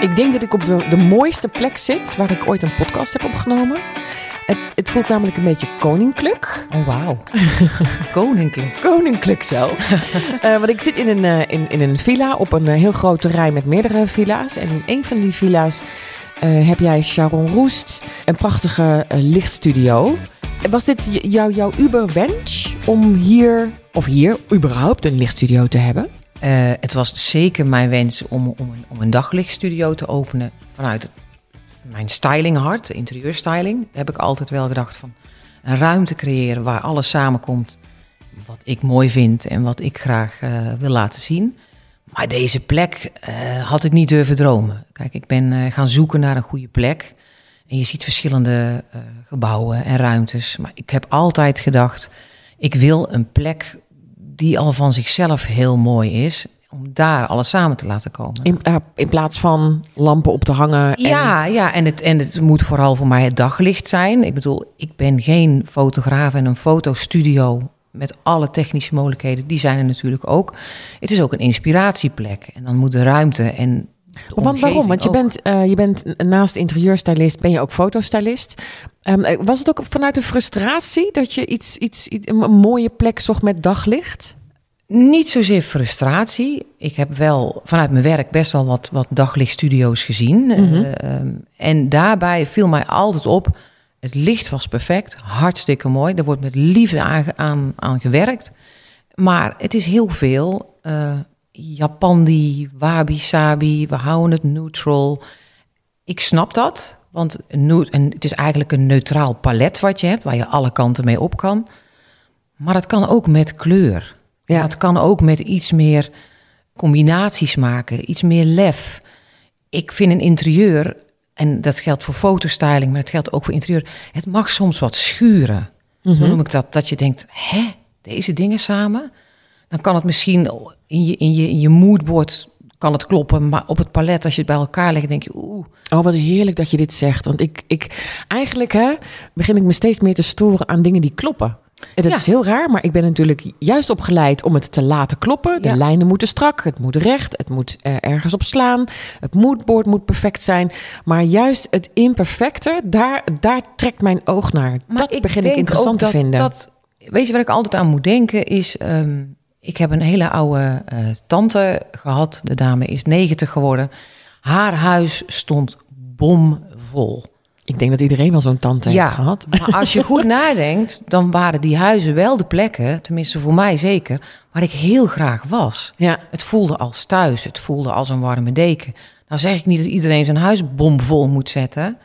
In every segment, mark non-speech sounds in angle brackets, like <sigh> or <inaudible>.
Ik denk dat ik op de, de mooiste plek zit waar ik ooit een podcast heb opgenomen. Het, het voelt namelijk een beetje koninklijk. Oh, wauw. <laughs> Koninklijk. Koninklijk zo. <laughs> Eh, want ik zit in een, eh, in, in een villa op een eh, heel groot terrein met meerdere villa's. En in een van die villa's heb jij Sharon Roest, een prachtige lichtstudio. Was dit j- jou, jouw uberwens om hier, of hier, überhaupt een lichtstudio te hebben? Eh, het was zeker mijn wens om, om, een, om een daglichtstudio te openen vanuit het- mijn stylinghart, interieurstyling. Heb ik altijd wel gedacht van een ruimte creëren waar alles samenkomt wat ik mooi vind en wat ik graag eh, wil laten zien. Maar deze plek eh, had ik niet durven dromen. Kijk, ik ben gaan zoeken naar een goede plek. En je ziet verschillende gebouwen en ruimtes. Maar ik heb altijd gedacht, ik wil een plek die al van zichzelf heel mooi is. Om daar alles samen te laten komen. In, eh, in plaats van lampen op te hangen. en- Ja, ja en, het, en het moet vooral voor mij het daglicht zijn. Ik bedoel, ik ben geen fotograaf en een fotostudio met alle technische mogelijkheden, die zijn er natuurlijk ook. Het is ook een inspiratieplek. En dan moet de ruimte en. Want waarom? Want je ook- bent, eh, je bent naast interieurstylist, ben je ook fotostylist. Eh, was het ook vanuit de frustratie dat je iets, iets, iets- een mooie plek zocht met daglicht? Niet zozeer frustratie. Ik heb wel vanuit mijn werk best wel wat, wat daglichtstudio's gezien. Mhm. Eh, ehm, en daarbij viel mij altijd op, het licht was perfect, hartstikke mooi. Er wordt met liefde aan, aan, aan gewerkt. Maar het is heel veel Japandi, wabi-sabi, we houden het neutral. Ik snap dat, want een het is eigenlijk een neutraal palet wat je hebt, waar je alle kanten mee op kan. Maar het kan ook met kleur. Ja. Het kan ook met iets meer combinaties maken, iets meer lef. Ik vind een interieur, en dat geldt voor fotostyling, maar het geldt ook voor interieur. Het mag soms wat schuren. Zo noem ik dat. Dat je denkt, hè, deze dingen samen? Dan kan het misschien in je, in je, in je moodboard kan het kloppen, maar op het palet, als je het bij elkaar legt, denk je, oeh, Oh, wat heerlijk dat je dit zegt. Want ik, ik eigenlijk hè, begin ik me steeds meer te storen aan dingen die kloppen. En dat Ja. is heel raar, maar ik ben natuurlijk juist opgeleid om het te laten kloppen. De Ja. lijnen moeten strak, het moet recht, het moet eh, ergens op slaan. Het moodboard moet perfect zijn. Maar juist het imperfecte, daar, daar trekt mijn oog naar. Maar dat begin ik interessant te vinden. Dat, weet je wat ik altijd aan moet denken is... ehm, ik heb een hele oude eh, tante gehad. De dame is 90 geworden. Haar huis stond bomvol. Ik denk dat iedereen wel zo'n tante heeft gehad. maar als je goed <laughs> nadenkt... dan waren die huizen wel de plekken... tenminste voor mij zeker... waar ik heel graag was. Ja, Het voelde als thuis. Het voelde als een warme deken. Nou zeg ik niet dat iedereen zijn huis bomvol moet zetten.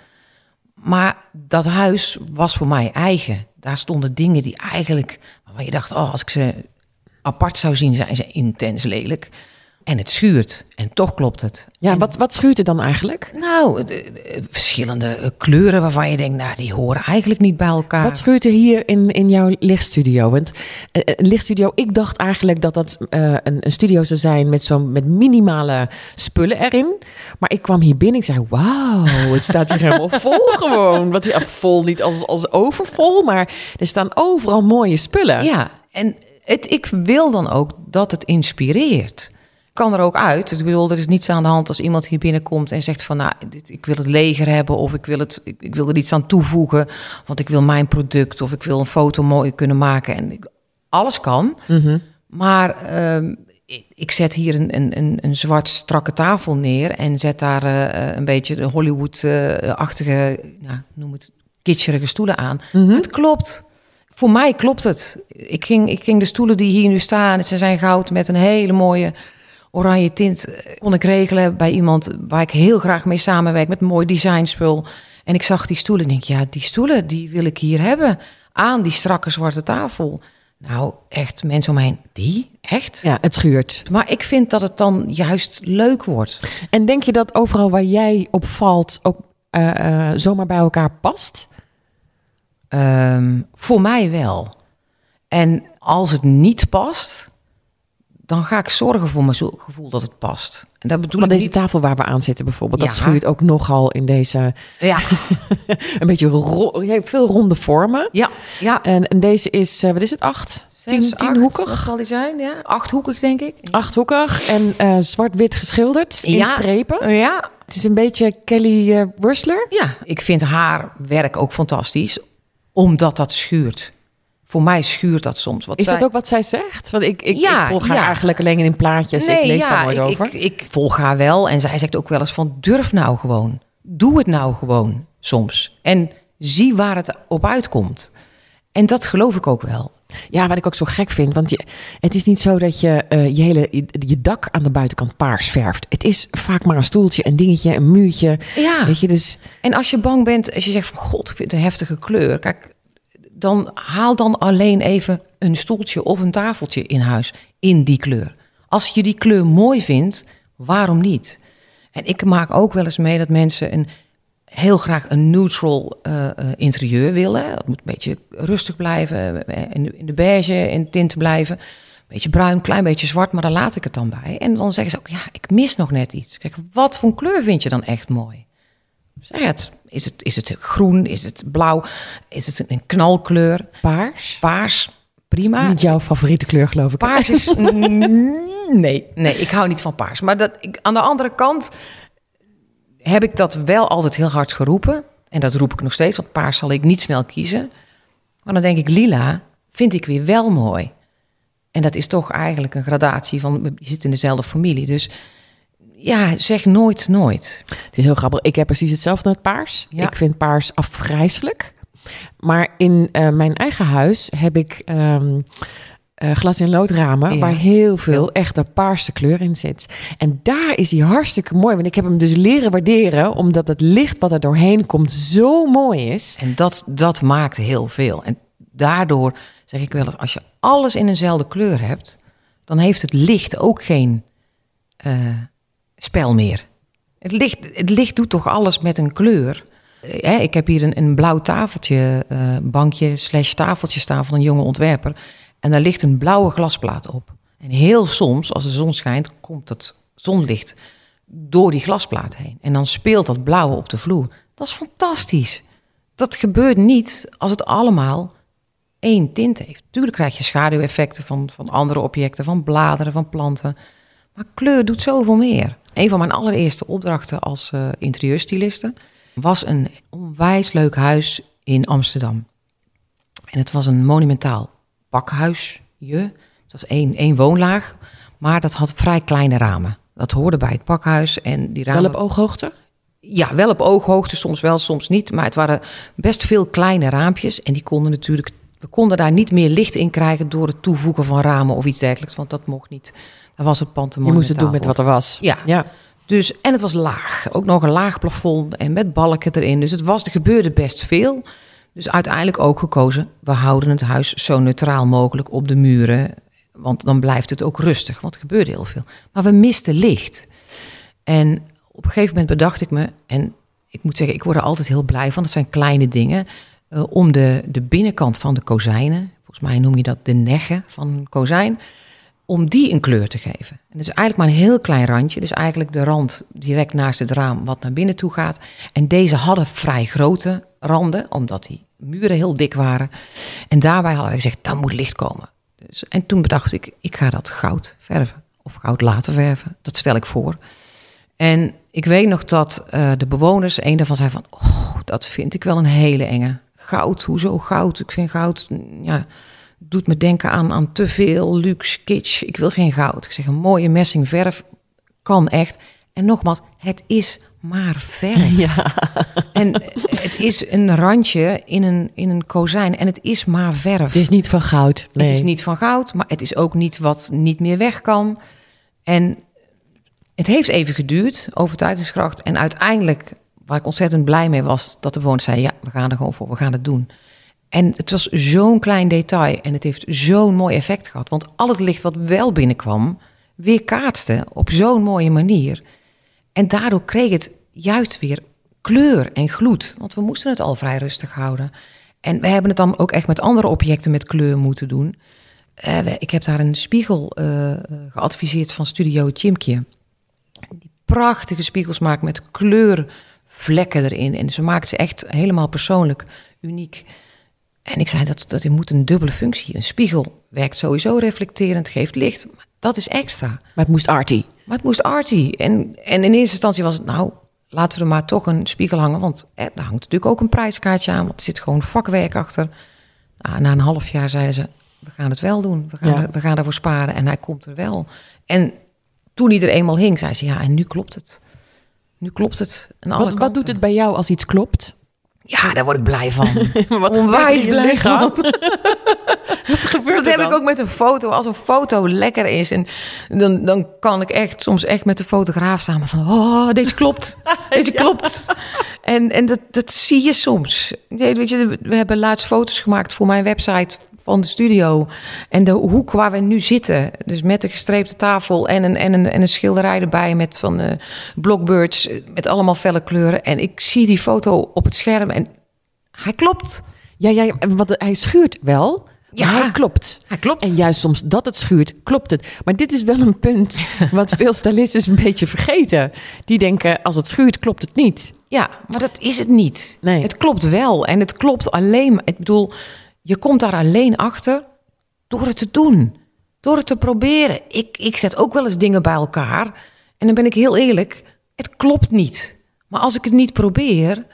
Maar dat huis was voor mij eigen. Daar stonden dingen die eigenlijk... waarvan je dacht, oh, als ik ze apart zou zien, zijn ze intens lelijk. En het schuurt. En toch klopt het. ja En- wat, wat schuurt er dan eigenlijk? Nou, de- de- verschillende eh, kleuren waarvan je denkt, nou, die horen eigenlijk niet bij elkaar. Wat schuurt er hier in, in jouw lichtstudio? Want eh, een lichtstudio, ik dacht eigenlijk dat dat eh, een, een studio zou zijn met zo'n met minimale spullen erin. Maar ik kwam hier binnen, ik zei, wauw, het staat hier helemaal <laughs> vol gewoon. Wat ja, vol niet als, als overvol, maar er staan overal mooie spullen. Ja, en het, ik wil dan ook dat het inspireert. Kan er ook uit. Ik bedoel, er is niets aan de hand als iemand hier binnenkomt en zegt van, nou, dit, ik wil het leger hebben of ik wil, het, ik, ik wil er iets aan toevoegen, want ik wil mijn product of ik wil een foto mooi kunnen maken. En ik- alles kan. Mhm. Maar ehm, ik, ik zet hier een, een, een, een zwart strakke tafel neer en zet daar eh, een beetje de Hollywood-achtige, ja, noem het, kitscherige stoelen aan. Mhm. Het klopt. Voor mij klopt het. Ik ging, ik ging de stoelen die hier nu staan, ze zijn goud met een hele mooie oranje tint, eh, kon ik regelen bij iemand waar ik heel graag mee samenwerk met een mooi designspul. En ik zag die stoelen en denk, ja, die stoelen, die wil ik hier hebben. Aan die strakke zwarte tafel. Nou, echt, mensen om heen, die? Echt? Ja, het schuurt. Maar ik vind dat het dan juist leuk wordt. En denk je dat overal waar jij op valt ook eh, eh, zomaar bij elkaar past? Ehm, voor mij wel. En als het niet past, dan ga ik zorgen voor mijn gevoel dat het past. En dat bedoel Maar ik deze niet... tafel waar we aan zitten bijvoorbeeld, dat schuurt ook nogal in deze Ja, <laughs> een beetje ro- je hebt veel ronde vormen. ja, ja. En, en deze is, eh, wat is het, acht? Tien, Zes, acht, tienhoekig? Zal die zijn? Ja, achthoekig denk ik. Achthoekig en eh, zwart-wit geschilderd in Ja. strepen. Ja, Het is een beetje Kelly uh. Ja, ik vind haar werk ook fantastisch, omdat dat schuurt. Voor mij schuurt dat soms. Wat is dat ook wat zij zegt? Want ik, ik, ja, ik volg haar eigenlijk alleen in plaatjes. Nee, ik lees daar nooit over. Ik, ik volg haar wel en zij zegt ook wel eens van durf nou gewoon. Doe het nou gewoon soms. En zie waar het op uitkomt. En dat geloof ik ook wel. Ja, wat ik ook zo gek vind. Want je, het is niet zo dat je uh, je hele je dak aan de buitenkant paars verft. Het is vaak maar een stoeltje, een dingetje, een muurtje. Ja. Weet je, dus... En als je bang bent, als je zegt van god, ik vind het een heftige kleur. Kijk, dan haal dan alleen even een stoeltje of een tafeltje in huis in die kleur. Als je die kleur mooi vindt, waarom niet? En ik maak ook wel eens mee dat mensen een heel graag een neutral uh, interieur willen. Het moet een beetje rustig blijven, eh, in de, beige in tint blijven. Een beetje bruin, klein beetje zwart, maar daar laat ik het dan bij. En dan zeggen ze ook, ja, ik mis nog net iets. Kijk, wat voor kleur vind je dan echt mooi? Zeg het. Is het, is het groen? Is het blauw? Is het een knalkleur? Paars? Paars, prima. Niet jouw favoriete kleur, geloof ik. Paars is... <laughs> nee, nee, ik hou niet van paars. Maar dat, ik, aan de andere kant heb ik dat wel altijd heel hard geroepen. En dat roep ik nog steeds, want paars zal ik niet snel kiezen. Maar dan denk ik, lila vind ik weer wel mooi. En dat is toch eigenlijk een gradatie van, je zit in dezelfde familie. Dus ja, zeg nooit nooit. Het is heel grappig. Ik heb precies hetzelfde met paars. Ik vind paars afgrijzelijk. Maar in uh, mijn eigen huis heb ik um, uh, glas- en loodramen waar heel veel echte paarse kleur in zit. En daar is hij hartstikke mooi. Want ik heb hem dus leren waarderen, omdat het licht wat er doorheen komt zo mooi is. En dat, dat maakt heel veel. En daardoor zeg ik wel eens, als je alles in eenzelfde kleur hebt, dan heeft het licht ook geen uh, spel meer. Het licht, het licht doet toch alles met een kleur. Eh, ik heb hier een, een blauw tafeltje, uh, bankje slash tafeltje staan van een jonge ontwerper. En daar ligt een blauwe glasplaat op. En heel soms, als de zon schijnt, komt het zonlicht door die glasplaat heen. En dan speelt dat blauwe op de vloer. Dat is fantastisch. Dat gebeurt niet als het allemaal één tint heeft. Tuurlijk krijg je schaduweffecten van, van andere objecten, van bladeren, van planten. Maar kleur doet zoveel meer. Een van mijn allereerste opdrachten als uh, interieurstyliste was een onwijs leuk huis in Amsterdam. En het was een monumentaal pakhuisje. Het was één, één woonlaag, maar dat had vrij kleine ramen. Dat hoorde bij het pakhuis. En die ramen... Wel op ooghoogte? Ja, wel op ooghoogte, soms wel, soms niet. Maar het waren best veel kleine raampjes. En die konden natuurlijk, we konden daar niet meer licht in krijgen door het toevoegen van ramen of iets dergelijks. Want dat mocht niet. Dat was het pand Je moest het doen met wat er was. Ja. ja. Dus, en het was laag. Ook nog een laag plafond en met balken erin. Dus het was, er gebeurde best veel. Dus uiteindelijk ook gekozen, we houden het huis zo neutraal mogelijk op de muren. Want dan blijft het ook rustig, want er gebeurde heel veel. Maar we misten licht. En op een gegeven moment bedacht ik me, en ik moet zeggen, ik word er altijd heel blij van. Dat zijn kleine dingen. Uh, om de, de binnenkant van de kozijnen, volgens mij noem je dat de neggen van een kozijn, om die een kleur te geven. En dat is eigenlijk maar een heel klein randje. Dus eigenlijk de rand direct naast het raam wat naar binnen toe gaat. En deze hadden vrij grote randen, omdat die muren heel dik waren. En daarbij hadden we gezegd, dan moet licht komen. Dus, en toen bedacht ik, ik ga dat goud verven. Of goud laten verven. Dat stel ik voor. En ik weet nog dat uh, de bewoners, een daarvan zei van... Oh, dat vind ik wel een hele enge. Goud, hoezo goud? Ik vind goud, ja, doet me denken aan, aan te veel luxe, kitsch. Ik wil geen goud. Ik zeg, een mooie messingverf kan echt. En nogmaals, het is maar verf. <laughs> Ja. En het is een randje in een, in een kozijn en het is maar verf. Het is niet van goud. Nee. Het is niet van goud, maar het is ook niet wat niet meer weg kan. En het heeft even geduurd, overtuigingskracht. En uiteindelijk, waar ik ontzettend blij mee was, dat de bewoners zeiden: ja, we gaan er gewoon voor, we gaan het doen. En het was zo'n klein detail en het heeft zo'n mooi effect gehad. Want al het licht wat wel binnenkwam, weer kaatste op zo'n mooie manier. En daardoor kreeg het juist weer kleur en gloed. Want we moesten het al vrij rustig houden. En we hebben het dan ook echt met andere objecten met kleur moeten doen. Uh, ik heb daar een spiegel uh, geadviseerd van Studio Chimkje. Die prachtige spiegels maakt met kleurvlekken erin. En ze maakt ze echt helemaal persoonlijk uniek. En ik zei dat, dat moet een dubbele functie. Een spiegel werkt sowieso reflecterend, geeft licht. Maar dat is extra. Maar het moest arty. Maar het moest arty. En, en in eerste instantie was het nou laten we er maar toch een spiegel hangen. Want daar hangt natuurlijk ook een prijskaartje aan. Want er zit gewoon vakwerk achter. Nou, na een half jaar zeiden ze, we gaan het wel doen. We gaan, Ja. er, we gaan ervoor sparen. En hij komt er wel. En toen hij er eenmaal hing, zei ze, ja, en nu klopt het. Nu klopt het. Wat, wat doet het bij jou als iets klopt? Ja, daar word ik blij van. <laughs> wat Onwijs blij van. <laughs> Wat gebeurt Dat er heb dan? ik ook met een foto. Als een foto lekker is, en dan, dan kan ik echt soms echt met de fotograaf samen van, oh, deze klopt, <laughs> deze klopt. En, en dat, dat zie je soms. Weet je, we hebben laatst foto's gemaakt voor mijn website van de studio en de hoek waar we nu zitten. Dus met de gestreepte tafel en een, en een, en een schilderij erbij met van eh blockbirds eh, met allemaal felle kleuren. En ik zie die foto op het scherm en hij klopt. Ja, ja, want hij schuurt wel, Ja. hij klopt. Hij klopt. En juist soms dat het schuurt, klopt het. Maar dit is wel een punt <laughs> wat veel stylisten een beetje vergeten. Die denken, als het schuurt, klopt het niet. Ja, maar dat is het niet. Nee. Het klopt wel. En het klopt alleen. Ik bedoel, je komt daar alleen achter door het te doen. Door het te proberen. Ik, ik zet ook wel eens dingen bij elkaar. En dan ben ik heel eerlijk. Het klopt niet. Maar als ik het niet probeer.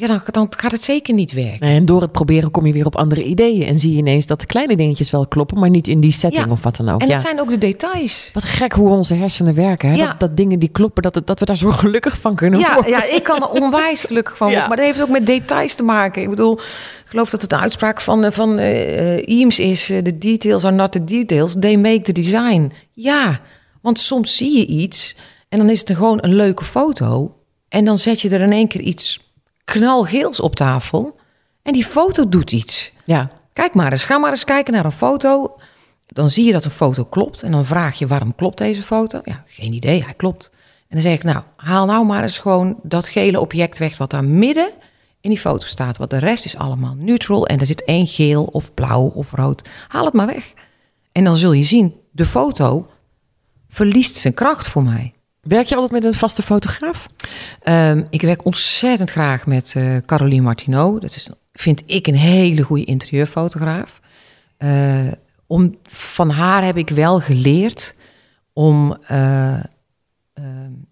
Ja, dan, dan gaat het zeker niet werken. En door het proberen kom je weer op andere ideeën. En zie je ineens dat de kleine dingetjes wel kloppen, maar niet in die setting Ja. of wat dan ook. En ja. het zijn ook de details. Wat gek hoe onze hersenen werken. Hè? Ja. Dat, dat dingen die kloppen, dat, dat we daar zo gelukkig van kunnen Ja, worden. ja, ik kan er onwijs gelukkig van worden. Maar dat heeft ook met details te maken. Ik bedoel, ik geloof dat het een uitspraak van, eh, van Eames is... The details are not the details, they make the design. Ja, want soms zie je iets en dan is het gewoon een leuke foto... en dan zet je er in één keer iets knalgeels op tafel... en die foto doet iets. Ja. Kijk maar eens, ga maar eens kijken naar een foto. Dan zie je dat een foto klopt. En dan vraag je waarom klopt deze foto? Ja, geen idee, hij klopt. En dan zeg ik, nou, haal nou maar eens gewoon dat gele object weg... wat daar midden in die foto staat. Want de rest is allemaal neutral. En er zit één geel of blauw of rood. Haal het maar weg. En dan zul je zien, de foto verliest zijn kracht voor mij. Werk je altijd met een vaste fotograaf? Ehm, ik werk ontzettend graag met eh Caroline Martineau. Dat is, vind ik, een hele goede interieurfotograaf. Eh, om, van haar heb ik wel geleerd om eh, eh,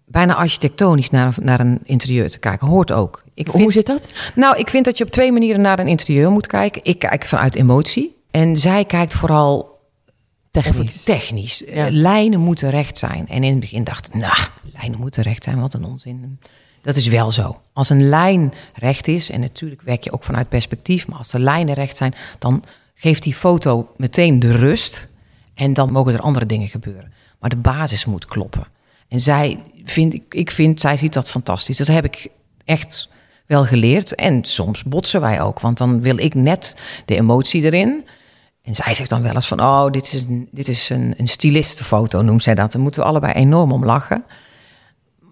bijna architectonisch naar, een- naar een interieur te kijken. Hoort ook. Ik Hoe vind, zit dat? nou, ik vind dat je op twee manieren naar een interieur moet kijken. Ik kijk vanuit emotie. En zij kijkt vooral Technisch. technisch. Ja. Eh, lijnen moeten recht zijn. En in het begin dacht ik, nou, lijnen moeten recht zijn, wat een onzin. Dat is wel zo. Als een lijn recht is, en natuurlijk werk je ook vanuit perspectief, maar als de lijnen recht zijn, dan geeft die foto meteen de rust. En dan mogen er andere dingen gebeuren. Maar de basis moet kloppen. En zij vind, ik, ik vind, zij ziet dat fantastisch. Dat heb ik echt wel geleerd. En soms botsen wij ook, want dan wil ik net de emotie erin. En zij zegt dan wel eens van, oh, dit is een, dit is een, een stilistenfoto, noemt zij dat. Daar moeten we allebei enorm om lachen.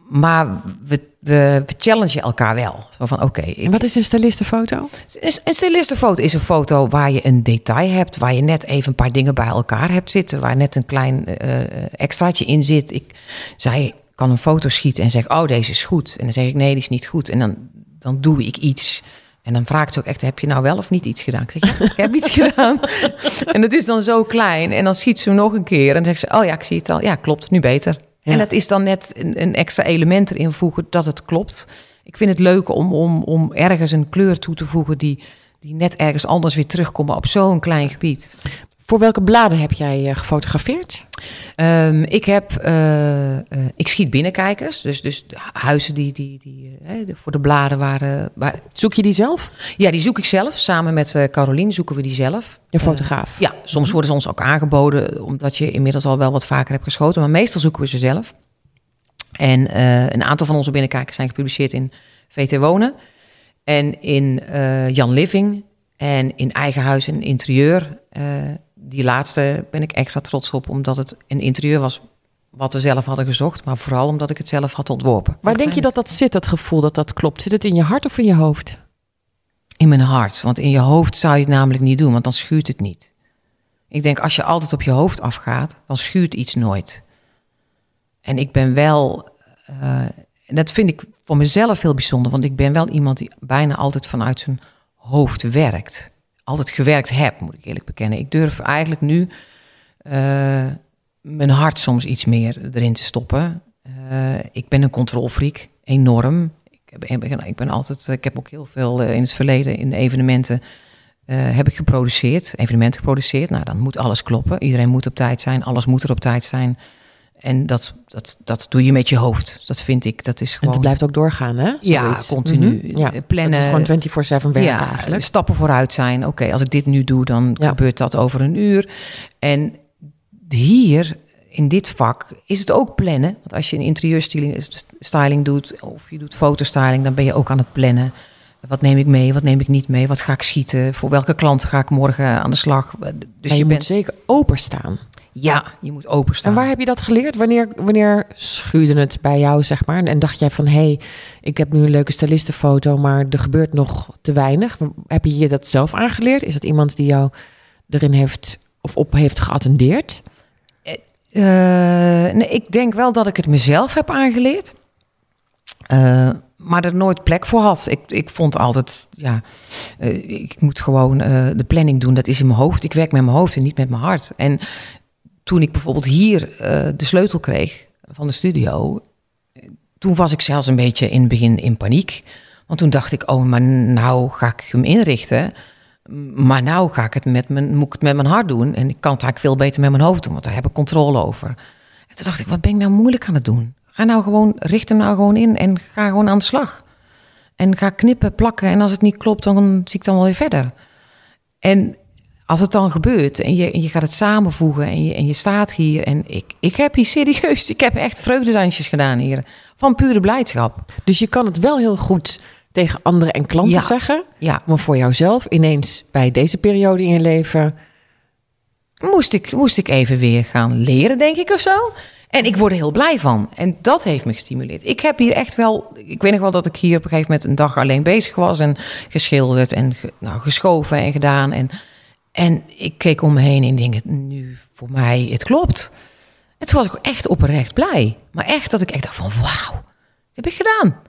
Maar we, we, we challengen elkaar wel. Zo van, oké, ik- wat is een stylistenfoto? een een stilistenfoto is een foto waar je een detail hebt, waar je net even een paar dingen bij elkaar hebt zitten, waar net een klein eh, extraatje in zit. Ik, zij kan een foto schieten en zegt, oh, deze is goed. En dan zeg ik, nee, die is niet goed. En dan, dan doe ik iets. En dan vraagt ze ook echt, heb je nou wel of niet iets gedaan? Ik zeg, ja, ik heb iets <laughs> gedaan. En het is dan zo klein. En dan schiet ze hem nog een keer. En dan zegt ze, oh ja, ik zie het al. Ja, klopt, nu beter. Ja. En dat is dan net een, een extra element erin voegen dat het klopt. Ik vind het leuk om, om, om ergens een kleur toe te voegen die, die net ergens anders weer terugkomt op zo'n klein gebied. Voor welke bladen heb jij eh, gefotografeerd? Ehm, ik heb, eh, eh, ik schiet binnenkijkers, dus, dus huizen die, die, die voor de bladen waren, waar, Zoek je die zelf? ja, die zoek ik zelf. Samen met Caroline zoeken we die zelf. Je fotograaf? Ja, soms worden ze ons ook aangeboden, omdat je inmiddels al wel wat vaker hebt geschoten. Maar meestal zoeken we ze zelf. En een aantal van onze binnenkijkers zijn gepubliceerd in VT Wonen. En in Jan Living. En in Eigen Huis en Interieur. Die laatste ben ik extra trots op, omdat het een interieur was wat we zelf hadden gezocht. Maar vooral omdat ik het zelf had ontworpen. Waar denk je dat dat zit, dat gevoel dat dat klopt? Zit het in je hart of in je hoofd? In mijn hart. Want in je hoofd zou je het namelijk niet doen, want dan schuurt het niet. Ik denk, als je altijd op je hoofd afgaat, dan schuurt iets nooit. En ik ben wel, en dat vind ik voor mezelf heel bijzonder, want ik ben wel iemand die bijna altijd vanuit zijn hoofd werkt. Altijd gewerkt heb, moet ik eerlijk bekennen. Ik durf eigenlijk nu eh, mijn hart soms iets meer erin te stoppen. Eh, ik ben een controlfreak. enorm. Ik, heb, ik ben altijd, ik heb ook heel veel in het verleden in evenementen heb ik geproduceerd, evenementen geproduceerd. Nou, dan moet alles kloppen. Iedereen moet op tijd zijn, alles moet er op tijd zijn. En dat, dat, dat doe je met je hoofd. Dat vind ik. Dat is gewoon. En dat blijft ook doorgaan, hè? Ja, continu. Mm ja. Plannen. Het is gewoon 24-7 werken ja, eigenlijk. Stappen vooruit zijn. Oké, als ik dit nu doe, dan gebeurt dat over een uur. En hier, in dit vak, is het ook plannen. Want als je een interieurstyling doet, of je doet fotostyling, dan ben je ook aan het plannen. Wat neem ik mee? Wat neem ik niet mee? Wat ga ik schieten? Voor welke klant ga ik morgen aan de slag? Dus je, je, bent zeker openstaan. Ja, je moet openstaan. En waar heb je dat geleerd? Wanneer, wanneer schuurde het bij jou, zeg maar? En dacht jij van, hé, hey, ik heb nu een leuke stylistenfoto, maar er gebeurt nog te weinig. Heb je je dat zelf aangeleerd? Is dat iemand die jou erin heeft of op heeft geattendeerd? Uh, nee, ik denk wel dat ik het mezelf heb aangeleerd. Uh, maar er nooit plek voor had. Ik, ik vond altijd, ja, uh, ik moet gewoon de planning doen. Dat is in mijn hoofd. Ik werk met mijn hoofd en niet met mijn hart. En toen ik bijvoorbeeld hier uh, de sleutel kreeg van de studio, toen was ik zelfs een beetje in het begin in paniek. Want toen dacht ik, oh, maar nou ga ik hem inrichten. Maar nou ga ik het met mijn, moet ik het met mijn hart doen. En ik kan het eigenlijk veel beter met mijn hoofd doen, want daar heb ik controle over. En toen dacht ik, wat ben ik nou moeilijk aan het doen? Ga nou gewoon, richt hem nou gewoon in en ga gewoon aan de slag. En ga knippen, plakken. En als het niet klopt, dan zie ik dan wel weer verder. En als het dan gebeurt en je, en je gaat het samenvoegen en je, en je staat hier en ik, ik heb hier serieus, ik heb echt vreugdedansjes gedaan hier van pure blijdschap. Dus je kan het wel heel goed tegen anderen en klanten zeggen, ja. maar voor jouzelf ineens bij deze periode in je leven moest ik, moest ik even weer gaan leren, denk ik of zo. En ik word er heel blij van. En dat heeft me gestimuleerd. Ik heb hier echt wel. Ik weet nog wel dat ik hier op een gegeven moment een dag alleen bezig was. En geschilderd en nou, geschoven en gedaan. En en ik keek om me heen en denk, nu voor mij, het klopt. En toen was ik echt oprecht blij. Maar echt dat ik echt dacht van, wauw, dat heb ik gedaan.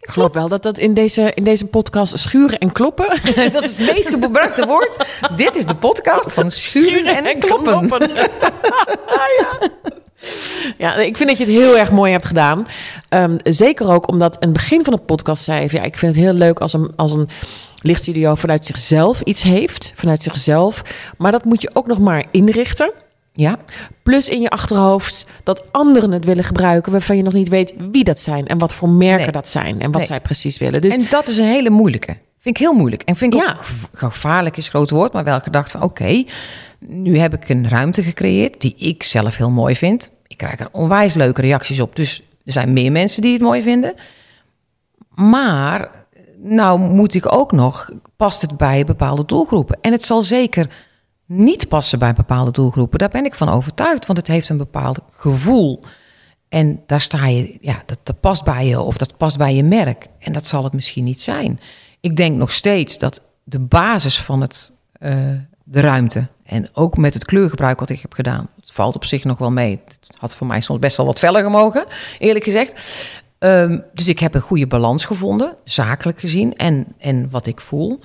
Ik geloof wel dat dat in deze, in deze podcast schuren en kloppen. <laughs> dat is het meest gebruikte <laughs> woord. Dit is de podcast van schuren, en, kloppen. kloppen. <laughs> ja. Ja, ik vind dat je het heel erg mooi hebt gedaan. Um, zeker ook omdat in het begin van de podcast zei... Ja, ik vind het heel leuk als een, als een lichtstudio vanuit zichzelf iets heeft. Vanuit zichzelf. Maar dat moet je ook nog maar inrichten. Ja. Plus in je achterhoofd dat anderen het willen gebruiken... waarvan je nog niet weet wie dat zijn... en wat voor merken dat zijn en wat zij precies willen. Dus... En dat is een hele moeilijke. Vind ik heel moeilijk. En vind ik ja. ook gevaarlijk is een groot woord... maar wel gedacht van oké, nu heb ik een ruimte gecreëerd... die ik zelf heel mooi vind. Ik krijg er onwijs leuke reacties op. Dus er zijn meer mensen die het mooi vinden. Maar nou moet ik ook nog, past het bij bepaalde doelgroepen? En het zal zeker niet passen bij bepaalde doelgroepen. Daar ben ik van overtuigd, want het heeft een bepaald gevoel. En daar sta je, ja, dat, dat past bij je of dat past bij je merk. En dat zal het misschien niet zijn. Ik denk nog steeds dat de basis van het, uh, de ruimte en ook met het kleurgebruik wat ik heb gedaan, het valt op zich nog wel mee. Het had voor mij soms best wel wat feller gemogen, eerlijk gezegd. Um, dus ik heb een goede balans gevonden, zakelijk gezien en, en wat ik voel.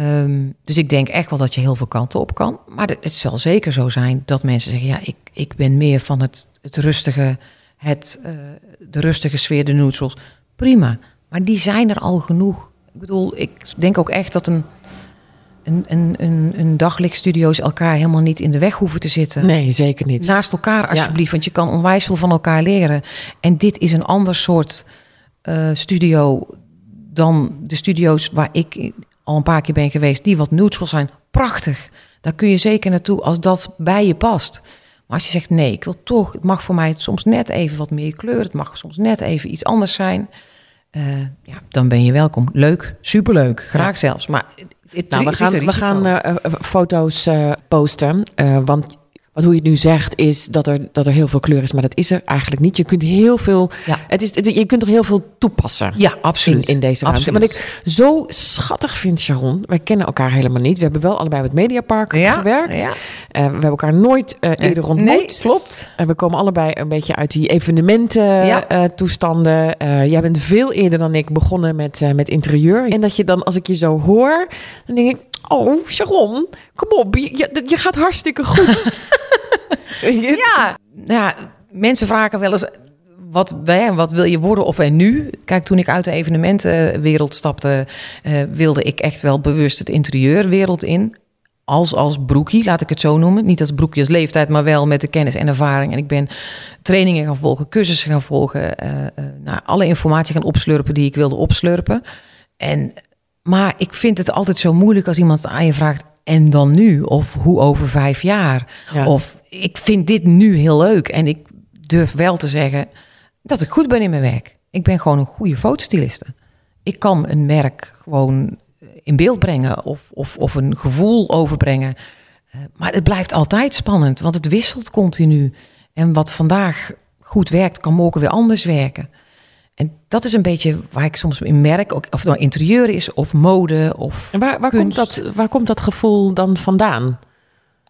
Um, dus ik denk echt wel dat je heel veel kanten op kan. Maar het, zal zeker zo zijn dat mensen zeggen: ja, ik, ik ben meer van het, het rustige, het, uh, de rustige sfeer, de neutrals. Prima. Maar die zijn er al genoeg. Ik bedoel, ik denk ook echt dat een een, een, een, een daglichtstudio's elkaar helemaal niet in de weg hoeven te zitten. Nee, zeker niet. Naast elkaar alsjeblieft, want je kan onwijs veel van elkaar leren. En dit is een ander soort uh, studio dan de studio's waar ik al een paar keer ben geweest, die wat neutral zijn. Prachtig. Daar kun je zeker naartoe als dat bij je past. Maar als je zegt nee, ik wil toch, het mag voor mij soms net even wat meer kleur, het mag soms net even iets anders zijn. Uh, ja, dan ben je welkom. Leuk, superleuk, graag zelfs. Maar nou, we gaan, we gaan uh, foto's uh, posten. Uh, want wat hoe je het nu zegt, is dat er, dat er heel veel kleur is, maar dat is er eigenlijk niet. Je kunt heel veel. Ja. Het is, het, je kunt er heel veel toepassen. Ja, absoluut. In, in deze ruimte. Absoluut. Wat ik zo schattig vind, Sharon. Wij kennen elkaar helemaal niet. We hebben wel allebei met Mediapark ja, gewerkt. Ja. Uh, we hebben elkaar nooit uh, eerder ontmoet. Nee, klopt. En we komen allebei een beetje uit die evenementen ja. toestanden. jij bent veel eerder dan ik begonnen met, met interieur. En dat je dan, als ik je zo hoor, dan denk ik, oh, Sharon, kom op, je, je gaat hartstikke goed. <laughs> ja, ja, mensen vragen wel eens wat, wat wil je worden of en nu? Kijk, toen ik uit de evenementenwereld stapte, eh, wilde ik echt wel bewust het interieurwereld in. Als, als broekie, laat ik het zo noemen. Niet als broekje als leeftijd, maar wel met de kennis en ervaring. En ik ben trainingen gaan volgen, cursussen gaan volgen. eh eh, nou, alle informatie gaan opslurpen die ik wilde opslurpen. En, maar ik vind het altijd zo moeilijk als iemand aan je vraagt... en dan nu? Of hoe over vijf jaar? Ja. Of ik vind dit nu heel leuk. En ik durf wel te zeggen dat ik goed ben in mijn werk. Ik ben gewoon een goede fotostyliste. Ik kan een merk gewoon in beeld brengen of, of, of een gevoel overbrengen. Eh, Maar het blijft altijd spannend, want het wisselt continu. En wat vandaag goed werkt, kan morgen weer anders werken. En dat is een beetje waar ik soms in merk, ook- of het nou interieur is, of mode, of En waar, waar, komt dat, waar komt dat gevoel dan vandaan?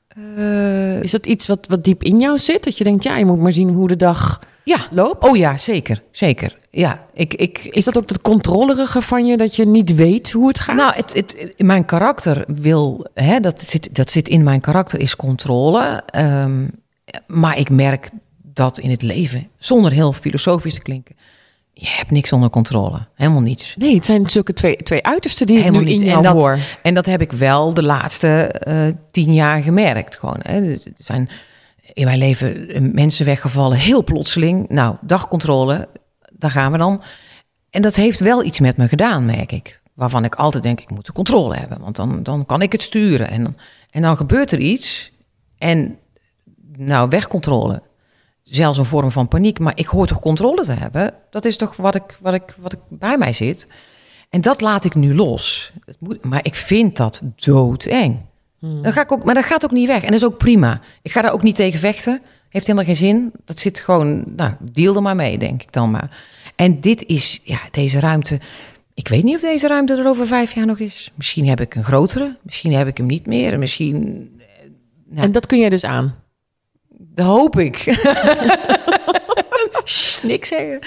Eh, Is dat iets wat, wat diep in jou zit? Dat je denkt, ja, je moet maar zien hoe de dag ja. loopt? Oh ja, zeker, zeker. Ja, ik, ik, Is dat ook het controlerige van je, dat je niet weet hoe het gaat? Nou, het, het, mijn karakter wil, hè, dat, zit, dat zit in mijn karakter, is controle. Ehm, maar ik merk dat in het leven, zonder heel filosofisch te klinken, je hebt niks onder controle. Helemaal niets. Nee, het zijn zulke twee, twee uitersten die Helemaal ik nu niet. in En jou dat- hoor. En dat heb ik wel de laatste eh, tien jaar gemerkt. Gewoon, hè. Er zijn in mijn leven eh, mensen weggevallen, heel plotseling. Nou, dagcontrole, daar gaan we dan. En dat heeft wel iets met me gedaan, merk ik. Waarvan ik altijd denk, ik moet de controle hebben. Want dan, dan kan ik het sturen. En dan, en dan gebeurt er iets. En nou, wegcontrole. Zelfs een vorm van paniek. Maar ik hoor toch controle te hebben? Dat is toch wat ik, wat ik, wat ik bij mij zit. En dat laat ik nu los. Het moet, maar ik vind dat doodeng. Dan ga ik ook, maar dat gaat ook niet weg. En dat is ook prima. Ik ga daar ook niet tegen vechten. Heeft helemaal geen zin. Dat zit gewoon, nou, deal er maar mee, denk ik dan maar. En dit is, ja, deze ruimte. Ik weet niet of deze ruimte er over vijf jaar nog is. Misschien heb ik een grotere. Misschien heb ik hem niet meer. Misschien, Ja. En dat kun jij dus aan. Dat hoop ik. <laughs> Niks zeggen.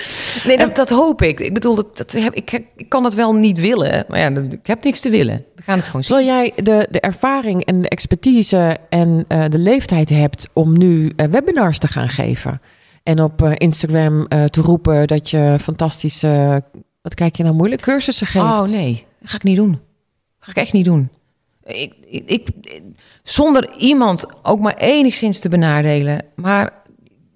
Nee, dat, dat hoop ik. Ik bedoel, dat, dat heb, ik, ik kan het wel niet willen. Maar ja, dat- ik heb niks te willen. We gaan het gewoon zien. Terwijl jij de, de ervaring en de expertise en eh, de leeftijd hebt om nu eh, webinars te gaan geven. En op eh, Instagram te roepen dat je fantastische, wat kijk je nou moeilijk, cursussen geeft. Oh nee, dat ga ik niet doen. ga ik echt niet doen. Ik, ik, ik- zonder iemand ook maar enigszins te benadelen. Maar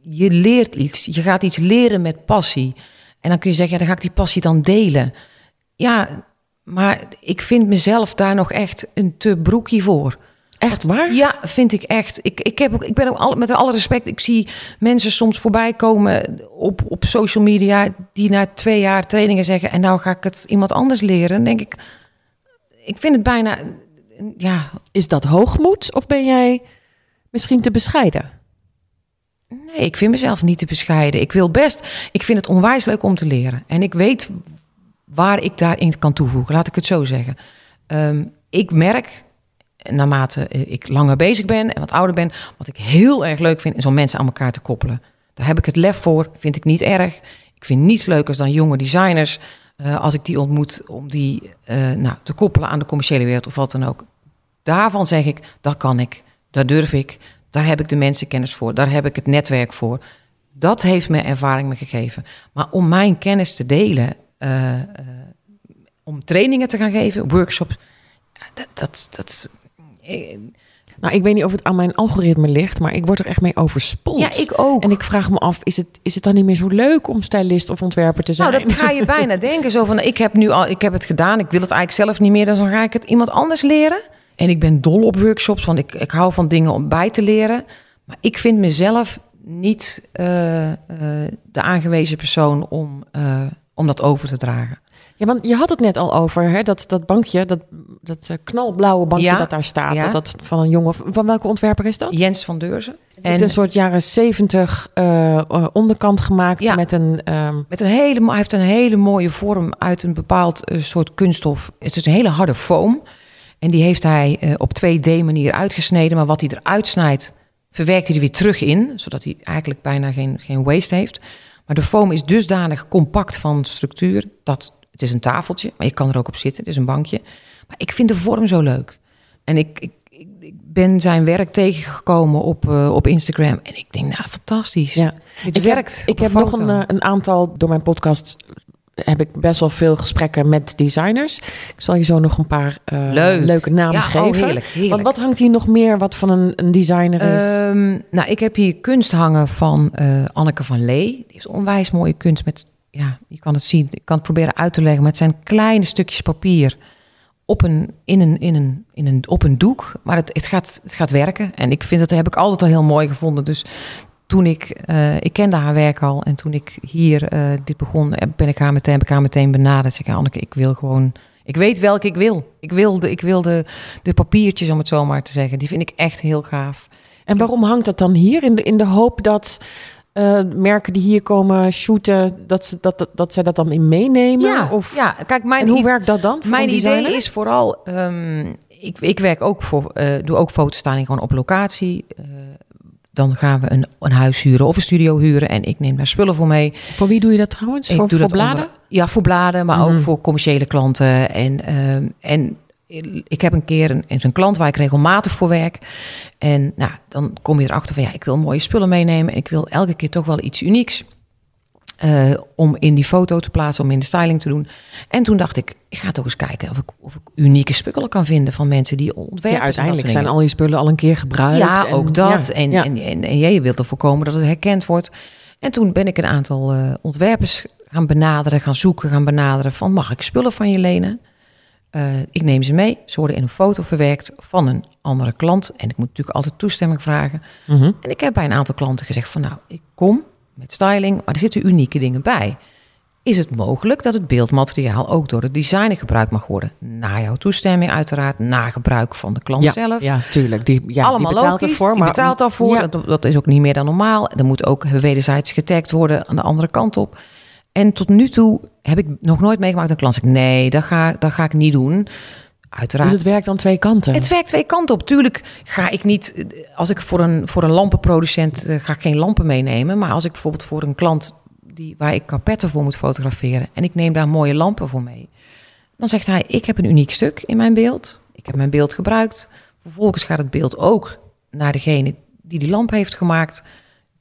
je leert iets. Je gaat iets leren met passie. En dan kun je zeggen, ja, dan ga ik die passie dan delen. Ja, maar ik vind mezelf daar nog echt een te broekie voor. Echt waar? Ja, vind ik echt. Ik, ik, heb ook, ik ben ook al, met alle respect, ik zie mensen soms voorbij komen op, op social media die na twee jaar trainingen zeggen en nou ga ik het iemand anders leren. Dan denk ik, ik vind het bijna, ja, Is dat hoogmoed of ben jij misschien te bescheiden? nee, ik vind mezelf niet te bescheiden. Ik wil best, ik vind het onwijs leuk om te leren en ik weet waar ik daarin kan toevoegen, laat ik het zo zeggen. Ehm, ik merk, naarmate ik langer bezig ben en wat ouder ben, wat ik heel erg leuk vind, is om mensen aan elkaar te koppelen. Daar heb ik het lef voor, vind ik niet erg. Ik vind niets leukers dan jonge designers, eh, als ik die ontmoet, om die eh, nou, te koppelen aan de commerciële wereld of wat dan ook. Daarvan zeg ik, dat kan ik, dat durf ik, daar heb ik de mensenkennis voor, daar heb ik het netwerk voor. Dat heeft me ervaring me gegeven. Maar om mijn kennis te delen, eh, eh, om trainingen te gaan geven, workshops, dat, dat, dat eh, Nou, ik weet niet of het aan mijn algoritme ligt, maar ik word er echt mee overspoeld. ja, ik ook. En ik vraag me af, is het, is het dan niet meer zo leuk om stylist of ontwerper te zijn? Nou, dat ga je bijna <laughs> denken. Zo van, ik heb nu al, ik heb het gedaan. Ik wil het eigenlijk zelf niet meer. Dus dan ga ik het iemand anders leren. En ik ben dol op workshops, want ik, ik hou van dingen om bij te leren. Maar ik vind mezelf niet eh, eh, de aangewezen persoon om, eh, om dat over te dragen. Ja, want je had het net al over, hè, dat, dat bankje, dat, dat knalblauwe bankje Ja. dat daar staat. Ja. Dat, dat van een jongen, van welke ontwerper is dat? Jens van Deurzen. En een soort jaren zeventig onderkant gemaakt Ja. met een... ehm, Met een hele, hij heeft een hele mooie vorm uit een bepaald soort kunststof. Het is een hele harde foam. En die heeft hij eh, op 2D-manier uitgesneden. Maar wat hij eruit snijdt, verwerkt hij er weer terug in. Zodat hij eigenlijk bijna geen, geen waste heeft. Maar de foam is dusdanig compact van structuur. Dat, het is een tafeltje, maar je kan er ook op zitten. Het is een bankje. Maar ik vind de vorm zo leuk. En ik, ik, ik, ben zijn werk tegengekomen op, eh, op Instagram. En ik denk, nou, fantastisch. Ja. Het ik werkt. Heb, ik heb nog een, eh, een aantal, door mijn podcast heb ik best wel veel gesprekken met designers. Ik zal je zo nog een paar eh, Leuk. leuke namen ja, geven. Oh, heerlijk, heerlijk. Want wat hangt hier nog meer wat van een, een designer is? Ehm, nou, ik heb hier kunst hangen van eh, Anneke van Lee. Die heeft onwijs mooie kunst met, ja, je kan het zien. Ik kan het proberen uit te leggen, maar het zijn kleine stukjes papier op een, in een, in een, in een, op een doek. Maar het, het, gaat, het gaat werken. En ik vind het, heb ik altijd al heel mooi gevonden. Dus toen ik, eh, ik kende haar werk al. En toen ik hier eh, dit begon, eh, ben ik haar meteen, heb ik haar meteen benaderd. Zeg ik, Anneke, ik wil gewoon, ik weet welke ik wil. Ik wil de, ik wil de, de papiertjes, om het zo maar te zeggen. Die vind ik echt heel gaaf. en waarom hangt dat dan hier? In de, in de hoop dat merken die hier komen shooten, dat ze dat, dat, dat zij dat dan in meenemen? Ja, Of, ja, kijk, mijn, en hoe werkt dat dan? mijn idee is vooral... ehm, ik, ik werk ook voor, doe ook fotostaling gewoon op locatie. Dan gaan we een, een huis huren of een studio huren. En ik neem daar spullen voor mee. Voor wie doe je dat trouwens? Ik voor doe voor dat bladen? onder- ja, voor bladen, maar Mhm. ook voor commerciële klanten. En, ehm, en ik heb een keer een, een klant waar ik regelmatig voor werk. En nou, dan kom je erachter van ja, ik wil mooie spullen meenemen. En ik wil elke keer toch wel iets unieks. Eh, om in die foto te plaatsen, om in de styling te doen. En toen dacht ik, ik ga toch eens kijken of ik, of ik unieke spullen kan vinden van mensen die ontwerpen. Ja, uiteindelijk zijn al je spullen al een keer gebruikt. Ja, en- ook dat. ja, en, ja. En, en, en jij wilt ervoor komen dat het herkend wordt. En toen ben ik een aantal eh, ontwerpers gaan benaderen, gaan zoeken, gaan benaderen van mag ik spullen van je lenen? Eh, ik neem ze mee. Ze worden in een foto verwerkt van een andere klant. En ik moet natuurlijk altijd toestemming vragen. Mhm. En ik heb bij een aantal klanten gezegd van nou, ik kom met styling, maar er zitten unieke dingen bij. Is het mogelijk dat het beeldmateriaal ook door de designer gebruikt mag worden? Na jouw toestemming uiteraard, na gebruik van de klant ja, zelf. Ja, tuurlijk. Die, ja, Allemaal die betaalt logisch, ervoor. die maar, betaalt daarvoor. Ja. Dat, dat is ook niet meer dan normaal. Er moet ook wederzijds getagd worden aan de andere kant op. En tot nu toe heb ik nog nooit meegemaakt dat een klant zegt... nee, dat ga, dat ga ik niet doen. Uiteraard. Dus het werkt aan twee kanten. Het werkt twee kanten op. Tuurlijk ga ik niet, als ik voor een, voor een lampenproducent eh, ga ik geen lampen meenemen. Maar als ik bijvoorbeeld voor een klant die, waar ik carpetten voor moet fotograferen en ik neem daar mooie lampen voor mee, dan zegt hij: Ik heb een uniek stuk in mijn beeld. Ik heb mijn beeld gebruikt. Vervolgens gaat het beeld ook naar degene die die lamp heeft gemaakt.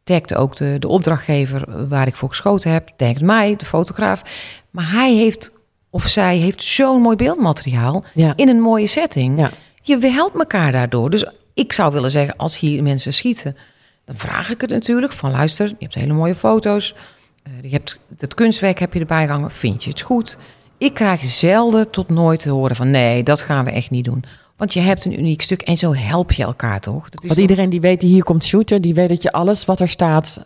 Tagt ook de, de opdrachtgever waar ik voor geschoten heb. Tagt mij, de fotograaf. Maar hij heeft, of zij heeft zo'n mooi beeldmateriaal Ja. in een mooie setting. Ja. Je helpt elkaar daardoor. Dus ik zou willen zeggen, als hier mensen schieten, dan vraag ik het natuurlijk van luister, je hebt hele mooie foto's, eh, je hebt het kunstwerk heb je erbij gehangen, vind je het goed? Ik krijg zelden tot nooit te horen van nee, dat gaan we echt niet doen. Want je hebt een uniek stuk en zo help je elkaar toch? Dat is Want iedereen die weet die hier komt shooten, die weet dat je alles wat er staat,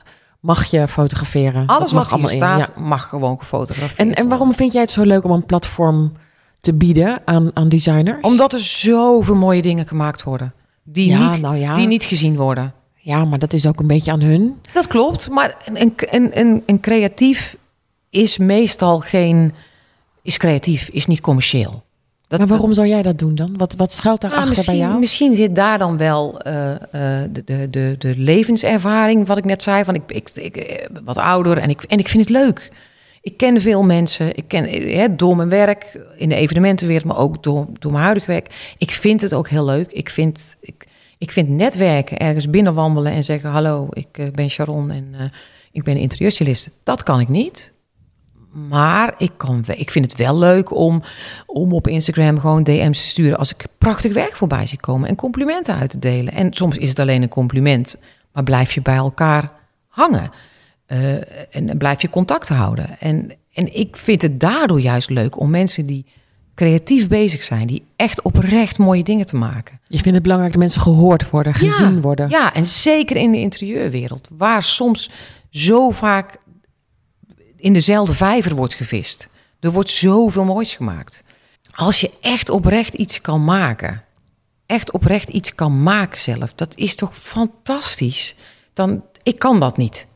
mag je fotograferen. alles wat hier allemaal in, staat, mag gewoon gefotografeerd En, en waarom vind jij het zo leuk om een platform te bieden aan, aan designers? Omdat er zoveel mooie dingen gemaakt worden. Die, Ja, niet, nou ja. die niet gezien worden. Ja, maar dat is ook een beetje aan hun. Dat klopt, maar een, een, een, een, een creatief is meestal geen... Is creatief, is niet commercieel. Dat, maar waarom zou jij dat doen dan? Wat, wat schuilt Nou, daarachter bij jou? misschien zit daar dan wel eh, eh, de, de, de, de levenservaring, wat ik net zei. Van ik, ik, ik eh, wat ouder en ik, en ik vind het leuk. Ik ken veel mensen. Ik ken hè, door mijn werk in de evenementenwereld, maar ook door, door mijn huidige werk. Ik vind het ook heel leuk. Ik vind, ik, ik vind netwerken, ergens binnenwandelen en zeggen: Hallo, ik ben Sharon en ik ben interieurstyliste. Dat kan ik niet. Maar ik, kan, ik vind het wel leuk om, om op Instagram gewoon DM's te sturen als ik prachtig werk voorbij zie komen en complimenten uit te delen. En soms is het alleen een compliment, maar blijf je bij elkaar hangen. Eh, en blijf je contact houden. En, en ik vind het daardoor juist leuk om mensen die creatief bezig zijn, die echt oprecht mooie dingen te maken. Je vindt het belangrijk dat mensen gehoord worden, gezien Ja, worden. Ja, en zeker in de interieurwereld, waar soms zo vaak in dezelfde vijver wordt gevist. Er wordt zoveel moois gemaakt. Als je echt oprecht iets kan maken, echt oprecht iets kan maken zelf, dat is toch fantastisch. Dan, ik kan dat niet.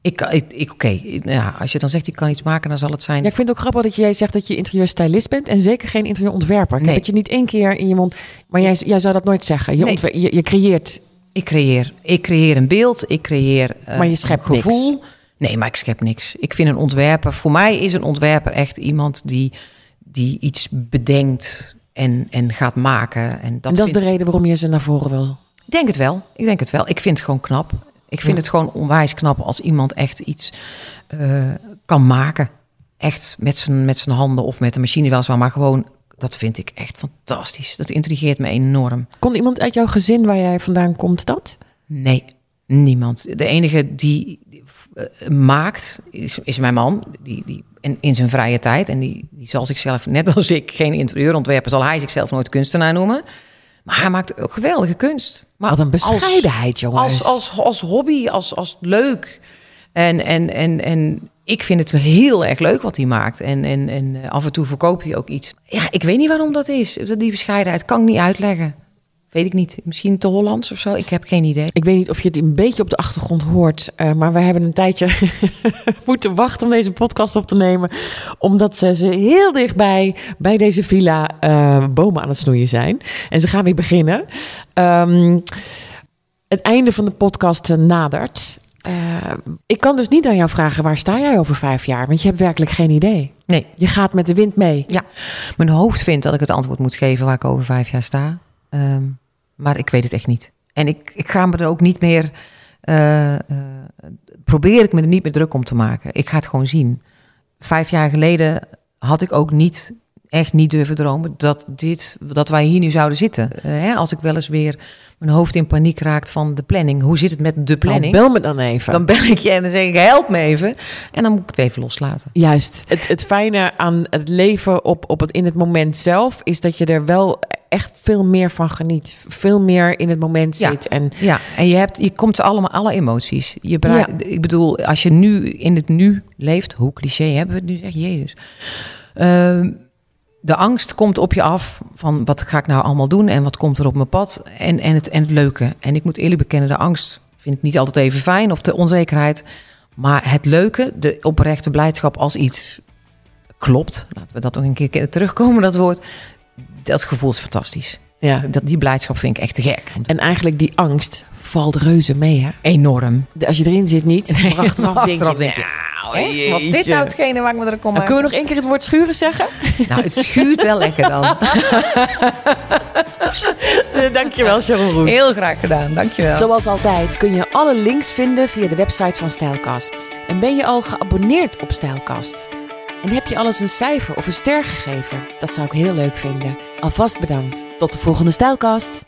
Ik, ik, ik oké, ja, als je dan zegt ik kan iets maken, dan zal het zijn. Ja, ik vind het ook grappig dat jij zegt dat je interieurstylist bent en zeker geen interieurontwerper. Ik Nee. heb het je niet één keer in je mond, maar jij, jij zou dat nooit zeggen. Je, Nee. ontwer- je, je creëert. Ik creëer, ik creëer een beeld, ik creëer eh, Maar je schept een gevoel. Nee, maar ik schep niks. Ik vind een ontwerper, voor mij is een ontwerper echt iemand die, die iets bedenkt en, en gaat maken. En dat, en dat is de reden waarom je ze naar voren wil. Ik denk het wel. Ik denk het wel. Ik vind het gewoon knap. Ik vind Ja. het gewoon onwijs knap als iemand echt iets eh, kan maken. Echt met zijn, met zijn handen of met de machine weliswaar, maar gewoon, dat vind ik echt fantastisch. Dat intrigeert me enorm. Kon iemand uit jouw gezin waar jij vandaan komt dat? Nee, niemand. De enige die maakt is, is mijn man. Die, die, in, in zijn vrije tijd. En die, die zal zichzelf, <laughs> net als ik, geen interieurontwerper, zal hij zichzelf nooit kunstenaar noemen. Maar hij maakt ook geweldige kunst. Maar Wat een als- bescheidenheid, jongens. Als, als, als hobby, als, als leuk. En, en, en, en ik vind het heel erg leuk wat hij maakt. En, en, en eh, af en toe verkoopt hij ook iets. Ja, ik weet niet waarom dat is. Die bescheidenheid kan ik niet uitleggen. Weet ik niet. Misschien te Hollands of zo. Ik heb geen idee. Ik weet niet of je het een beetje op de achtergrond hoort, eh, maar we hebben een tijdje <laughs> moeten wachten om deze podcast op te nemen, omdat ze, ze heel dichtbij bij deze villa eh, bomen aan het snoeien zijn. En ze gaan weer beginnen. Ehm, het einde van de podcast eh, nadert. Ik kan dus niet aan jou vragen, waar sta jij over vijf jaar? Want je hebt werkelijk geen idee. Nee, Je gaat met de wind mee. mijn hoofd vindt dat ik het antwoord moet geven waar ik over vijf jaar sta. Ehm, maar ik weet het echt niet. En ik, ik ga me er ook niet meer. eh, eh, probeer ik me er niet meer druk om te maken. Ik ga het gewoon zien. Vijf jaar geleden had ik ook niet. Echt niet durven dromen dat, dit, dat wij hier nu zouden zitten. Eh, hè, als ik wel eens weer mijn hoofd in paniek raakt van de planning. Hoe zit het met de Nou, planning? bel me dan even. dan bel ik je en dan zeg ik help me even. En dan moet ik het even loslaten. Juist. Het, het fijne aan het leven op, op het, in het moment zelf is dat je er wel echt veel meer van geniet. Veel meer in het moment Ja. zit. En Ja, en je, hebt, je komt allemaal, alle emoties. Je Ik bedoel, als je nu in het nu leeft, hoe cliché hebben we het nu zeg, Jezus. Ehm, de angst komt op je af van wat ga ik nou allemaal doen en wat komt er op mijn pad en, en, het, en het leuke. En ik moet eerlijk bekennen, de angst vind ik niet altijd even fijn of de onzekerheid. Maar het leuke, de oprechte blijdschap als iets klopt, laten we dat nog een keer terugkomen, dat woord. Dat gevoel is fantastisch. ja. Dat, die blijdschap vind ik echt te gek. En eigenlijk die angst valt reuze mee. Hè? Enorm. Als je erin zit niet, maar <laughs> achteraf, denk, je, denk je, nou, Echt? Was dit nou hetgene waar ik me er kon Nou, maken? kunnen we nog één keer het woord schuren zeggen? <laughs> Nou, het schuurt wel lekker dan. <laughs> Eh, Dankjewel, Sharon Roes. Heel graag gedaan, dankjewel. Zoals altijd kun je alle links vinden via de website van Stijlkast. En ben je al geabonneerd op Stijlkast? En heb je alles een cijfer of een ster gegeven? Dat zou ik heel leuk vinden. Alvast bedankt. Tot de volgende Stijlkast.